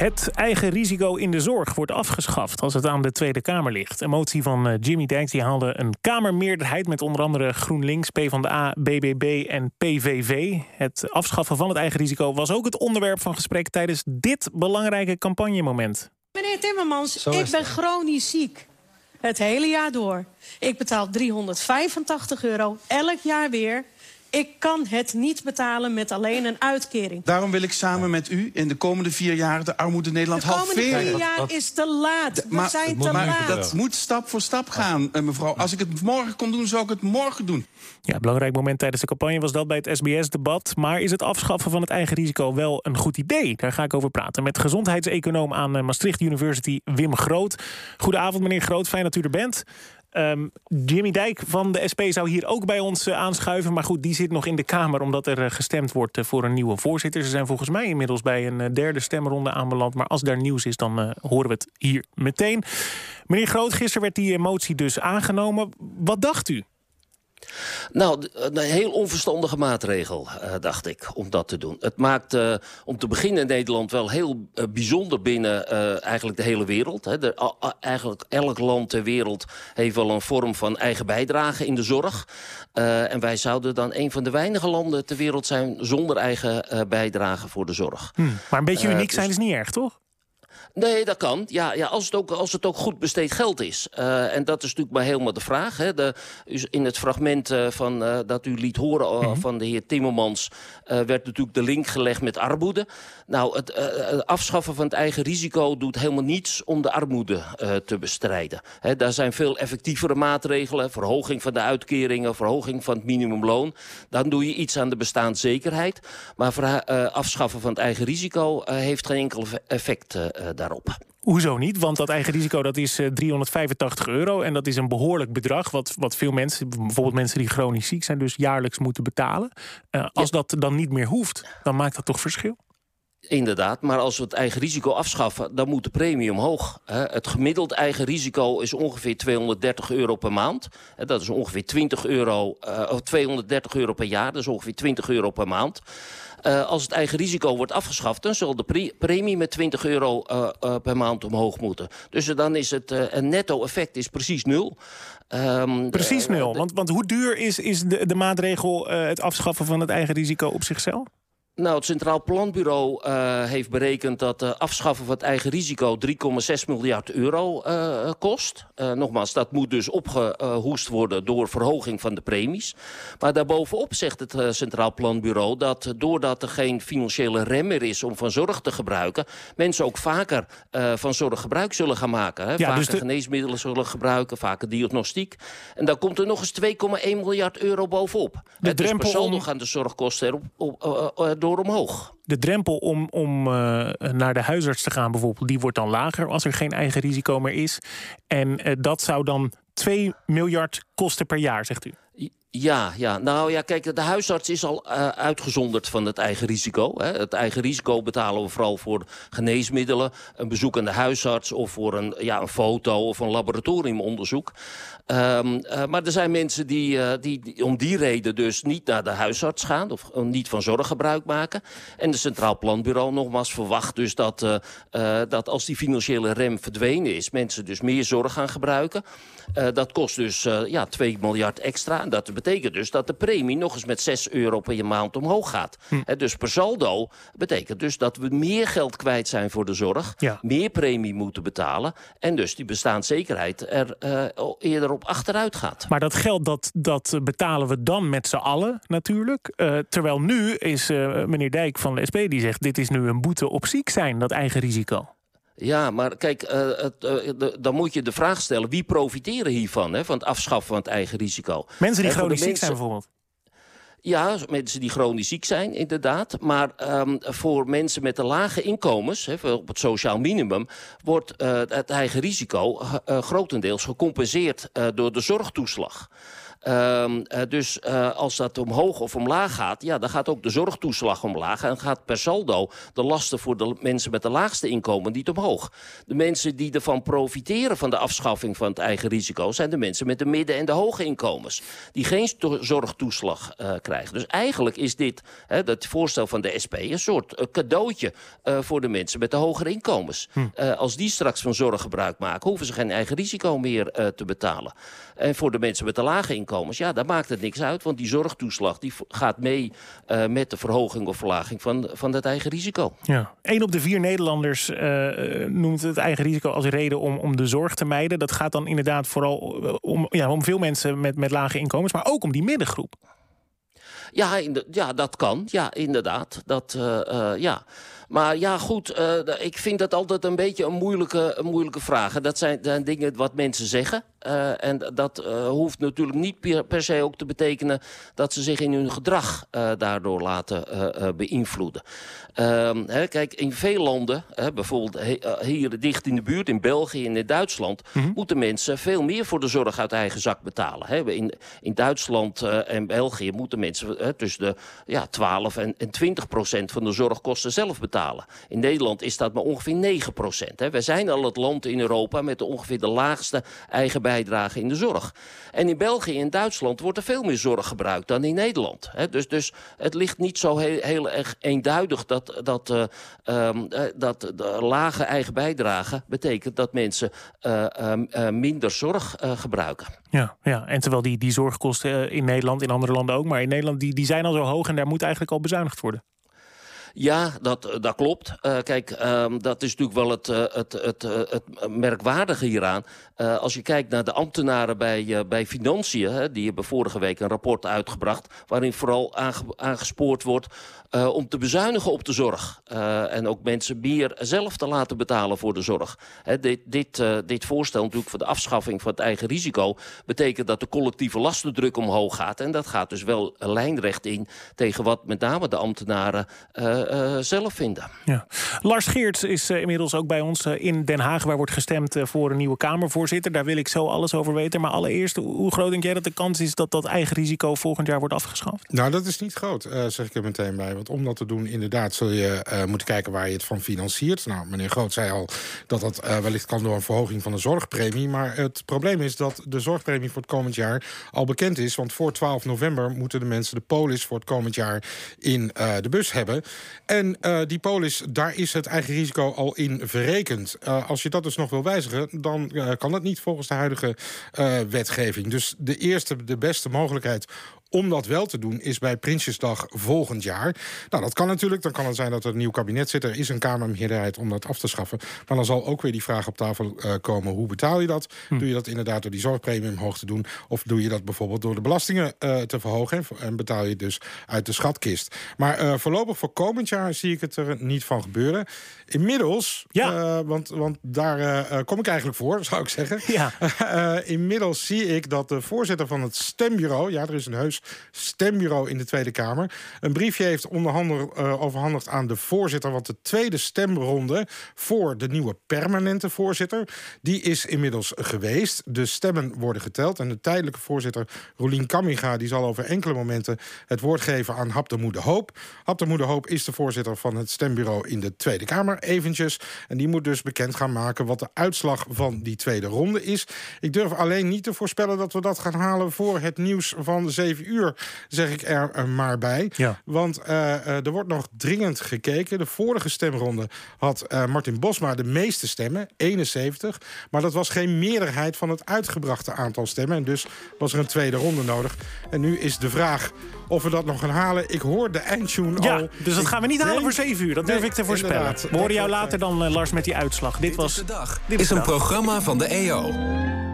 Het eigen risico in de zorg wordt afgeschaft als het aan de Tweede Kamer ligt. Een motie van eh, Jimmy Dijk die haalde een Kamermeerderheid met onder andere GroenLinks, PvdA, BBB en PVV. Het afschaffen van het eigen risico was ook het onderwerp van gesprek tijdens dit belangrijke campagnemoment. Meneer Timmermans, ik ben chronisch ziek. Het hele jaar door. Ik betaal 385 euro elk jaar weer. Ik kan het niet betalen met alleen een uitkering. Daarom wil ik samen met u in de komende vier jaar de armoede in Nederland De komende halveren. vier jaar is te laat. We maar zijn te maar laat. dat moet stap voor stap gaan, eh, mevrouw. Als ik het morgen kon doen, zou ik het morgen doen. Ja, een belangrijk moment tijdens de campagne was dat bij het SBS-debat. Maar is het afschaffen van het eigen risico wel een goed idee? Daar ga ik over praten met gezondheidseconoom aan eh, Maastricht University, Wim Groot. Goedenavond, meneer Groot. Fijn dat u er bent. Ehm, Jimmy Dijk van de SP zou hier ook bij ons eh, aanschuiven. Maar goed, die zit nog in de Kamer omdat er eh, gestemd wordt eh, voor een nieuwe voorzitter. Ze zijn volgens mij inmiddels bij een derde stemronde aanbeland. Maar als daar nieuws is, dan horen we het hier meteen. Meneer Groot, gisteren werd die motie dus aangenomen. Wat dacht u? Nou, een heel onverstandige maatregel, eh, dacht ik, om dat te doen. Het maakt eh, om te beginnen in Nederland wel heel eh, bijzonder binnen eigenlijk de hele wereld. Hè. De, eigenlijk elk land ter wereld heeft wel een vorm van eigen bijdrage in de zorg. En wij zouden dan een van de weinige landen ter wereld zijn zonder eigen bijdrage voor de zorg. Maar een beetje uniek dus- zijn is niet erg, toch? Nee, dat kan. Ja, ja als, het ook, als het ook goed besteed geld is. Eh, en dat is natuurlijk maar helemaal de vraag. Hè. De, in het fragment eh, van, eh, dat u liet horen eh, van de heer Timmermans... werd natuurlijk de link gelegd met armoede. Nou, het het afschaffen van het eigen risico doet helemaal niets... om de armoede te bestrijden. Hè, daar zijn veel effectievere maatregelen. Verhoging van de uitkeringen, verhoging van het minimumloon. Dan doe je iets aan de bestaanszekerheid. Maar afschaffen van het eigen risico... heeft geen enkel effect daarop. Hoezo niet? Want dat eigen risico dat is eh, 385 euro. En dat is een behoorlijk bedrag. Wat, wat veel mensen, bijvoorbeeld mensen die chronisch ziek zijn, dus jaarlijks moeten betalen. Eh, als dat dan niet meer hoeft, dan maakt dat toch verschil? Inderdaad, maar als we het eigen risico afschaffen, dan moet de premie omhoog. Het gemiddeld eigen risico is ongeveer 230 euro per maand. Hè, Dat is ongeveer 20 euro, eh, of 230 euro per jaar, dat is ongeveer 20 euro per maand. Eh, als het eigen risico wordt afgeschaft, dan zal de pre- premie met 20 euro eh, eh, per maand omhoog moeten. Dus dan is het een netto-effect is precies nul. Ehm, Precies nul. Want, want hoe duur is, is de, de maatregel het afschaffen van het eigen risico op zichzelf? Nou, het Centraal Planbureau eh, heeft berekend dat uh, afschaffen van het eigen risico 3,6 miljard euro uh, kost. Uh, nogmaals, dat moet dus opgehoest worden door verhoging van de premies. Maar daarbovenop zegt het Centraal Planbureau dat doordat er geen financiële rem meer is om van zorg te gebruiken, mensen ook vaker van zorg gebruik zullen gaan maken. Hè? Ja, vaker dus de... geneesmiddelen zullen gebruiken, vaker diagnostiek. En dan komt er nog eens 2,1 miljard euro bovenop. De dus drempel per saldo om... gaan de zorgkosten erop op, door omhoog. De drempel om, om uh, naar de huisarts te gaan bijvoorbeeld... die wordt dan lager als er geen eigen risico meer is. En uh, dat zou dan 2 miljard kosten per jaar, zegt u? Ja, ja, nou ja, kijk, de huisarts is al uh, uitgezonderd van het eigen risico. Hè. Het eigen risico betalen we vooral voor geneesmiddelen... een bezoek aan de huisarts of voor een, ja, een foto of een laboratoriumonderzoek. Um, uh, maar er zijn mensen die, uh, die, die, om die reden dus niet naar de huisarts gaan... of niet van zorg gebruik maken. En het Centraal Planbureau nogmaals verwacht dus dat, dat als die financiële rem verdwenen is... mensen dus meer zorg gaan gebruiken. dat kost dus ja, 2 miljard extra. En dat betekent dus dat de premie nog eens met 6 euro per maand omhoog gaat. Hm. He, dus per saldo betekent dus dat we meer geld kwijt zijn voor de zorg... Ja. meer premie moeten betalen... en dus die bestaanszekerheid er eerder op achteruit gaat. Maar dat geld dat, dat betalen we dan met z'n allen natuurlijk. Uh, terwijl nu is uh, meneer Dijk van de SP die zegt... dit is nu een boete op ziek zijn, dat eigen risico. Ja, maar kijk, uh, het, de, dan moet je de vraag stellen... wie profiteren hiervan, hè, van het afschaffen van het eigen risico? Mensen die chronisch ziek zijn bijvoorbeeld. Ja, mensen die chronisch ziek zijn, inderdaad. Maar um, voor mensen met de lage inkomens, op het sociaal minimum... wordt uh, het eigen risico uh, grotendeels gecompenseerd uh, door de zorgtoeslag. Ehm, dus als dat omhoog of omlaag gaat... ja, dan gaat ook de zorgtoeslag omlaag... en gaat per saldo de lasten voor de mensen met de laagste inkomen niet omhoog. De mensen die ervan profiteren van de afschaffing van het eigen risico... zijn de mensen met de midden- en de hoge inkomens. Die geen zorgtoeslag krijgen. Dus eigenlijk is dit, hè, dat voorstel van de SP... een soort cadeautje voor de mensen met de hogere inkomens. Hm. als die straks van zorg gebruik maken... hoeven ze geen eigen risico meer te betalen. En voor de mensen met de lage inkomens, ja, daar maakt het niks uit. Want die zorgtoeslag die gaat mee uh, met de verhoging of verlaging van, van het eigen risico. Ja. Een op de vier Nederlanders uh, noemt het eigen risico als reden om, om de zorg te mijden. Dat gaat dan inderdaad vooral om, ja, om veel mensen met, met lage inkomens, maar ook om die middengroep. Ja, ja dat kan. Ja, inderdaad. Dat, uh, ja. Maar ja, goed, uh, ik vind dat altijd een beetje een moeilijke, een moeilijke vraag. Dat zijn, zijn dingen wat mensen zeggen. Uh, en dat uh, hoeft natuurlijk niet per, per, se ook te betekenen... dat ze zich in hun gedrag daardoor laten beïnvloeden. Ehm, hè, kijk, in veel landen, hè, bijvoorbeeld hier dicht in de buurt... in België en in Duitsland... Mm -hmm. moeten mensen veel meer voor de zorg uit eigen zak betalen. Hè. In, in Duitsland en België moeten mensen tussen de ja, 12 en, en 20 procent... van de zorgkosten zelf betalen. In Nederland is dat maar ongeveer 9 procent. Wij zijn al het land in Europa met de ongeveer de laagste eigen bijdrage in de zorg. En in België en Duitsland wordt er veel meer zorg gebruikt dan in Nederland. Dus, dus het ligt niet zo heel, heel erg eenduidig dat, dat, uh, um, dat de lage eigen bijdrage betekent dat mensen uh, uh, minder zorg gebruiken. Ja, ja, en terwijl die, die zorgkosten in Nederland, in andere landen ook, maar in Nederland die, die zijn al zo hoog en daar moet eigenlijk al bezuinigd worden. Ja, dat, dat klopt. Uh, kijk, um, dat is natuurlijk wel het, uh, het, het, het merkwaardige hieraan. als je kijkt naar de ambtenaren bij, bij Financiën... Hè, die hebben vorige week een rapport uitgebracht... waarin vooral aange, aangespoord wordt om te bezuinigen op de zorg. en ook mensen meer zelf te laten betalen voor de zorg. Hè, dit, dit, dit voorstel natuurlijk voor de afschaffing van het eigen risico... betekent dat de collectieve lastendruk omhoog gaat. En dat gaat dus wel lijnrecht in tegen wat met name de ambtenaren... Uh, zelf vinden. Ja. Lars Geert is uh, inmiddels ook bij ons in Den Haag... waar wordt gestemd voor een nieuwe Kamervoorzitter. Daar wil ik zo alles over weten. Maar allereerst, hoe groot denk jij dat de kans is... dat dat eigen risico volgend jaar wordt afgeschaft? Nou, dat is niet groot, zeg ik er meteen bij. Want om dat te doen, inderdaad, zul je moeten kijken... waar je het van financiert. Nou, meneer Groot zei al dat dat wellicht kan door een verhoging van de zorgpremie. Maar het probleem is dat de zorgpremie voor het komend jaar al bekend is. Want voor 12 november moeten de mensen de polis voor het komend jaar in de bus hebben. En uh, die polis, daar is het eigen risico al in verrekend. Uh, als je dat dus nog wil wijzigen, dan uh, kan dat niet volgens de huidige wetgeving. Dus de eerste, de beste mogelijkheid om dat wel te doen is bij Prinsjesdag volgend jaar. Nou, dat kan natuurlijk. Dan kan het zijn dat er een nieuw kabinet zit. Er is een Kamermeerderheid om dat af te schaffen. Maar dan zal ook weer die vraag op tafel uh, komen. Hoe betaal je dat? Hm. Doe je dat inderdaad door die zorgpremie omhoog te doen? Of doe je dat bijvoorbeeld door de belastingen uh, te verhogen? En betaal je dus uit de schatkist? Maar uh, voorlopig voor komend jaar zie ik het er niet van gebeuren. Inmiddels, ja. want, want daar kom ik eigenlijk voor, zou ik zeggen. Ja. inmiddels zie ik dat de voorzitter van het stembureau... ja, er is een heus stembureau in de Tweede Kamer. Een briefje heeft uh, overhandigd aan de voorzitter... want de tweede stemronde voor de nieuwe permanente voorzitter... die is inmiddels geweest. De stemmen worden geteld. En de tijdelijke voorzitter Rolien Kamminga... die zal over enkele momenten het woord geven aan Hap de Moede Hoop. Hap de Moede Hoop is de voorzitter van het stembureau in de Tweede Kamer, eventjes. En die moet dus bekend gaan maken wat de uitslag van die tweede ronde is. Ik durf alleen niet te voorspellen dat we dat gaan halen... voor het nieuws van 7 uur, zeg ik er maar bij. Ja. Want uh, uh, er wordt nog dringend gekeken. De vorige stemronde had uh, Martin Bosma de meeste stemmen, 71. Maar dat was geen meerderheid van het uitgebrachte aantal stemmen. En dus was er een tweede ronde nodig. En nu is de vraag of we dat nog gaan halen. Ik hoor de eindtune ja, al. Dus dat gaan we niet halen voor 7 uur. Dat durf nee, ik te voorspellen. We horen jou later dan, Lars, met die uitslag. Dit, dit was de dag. Dit is een programma van de EO.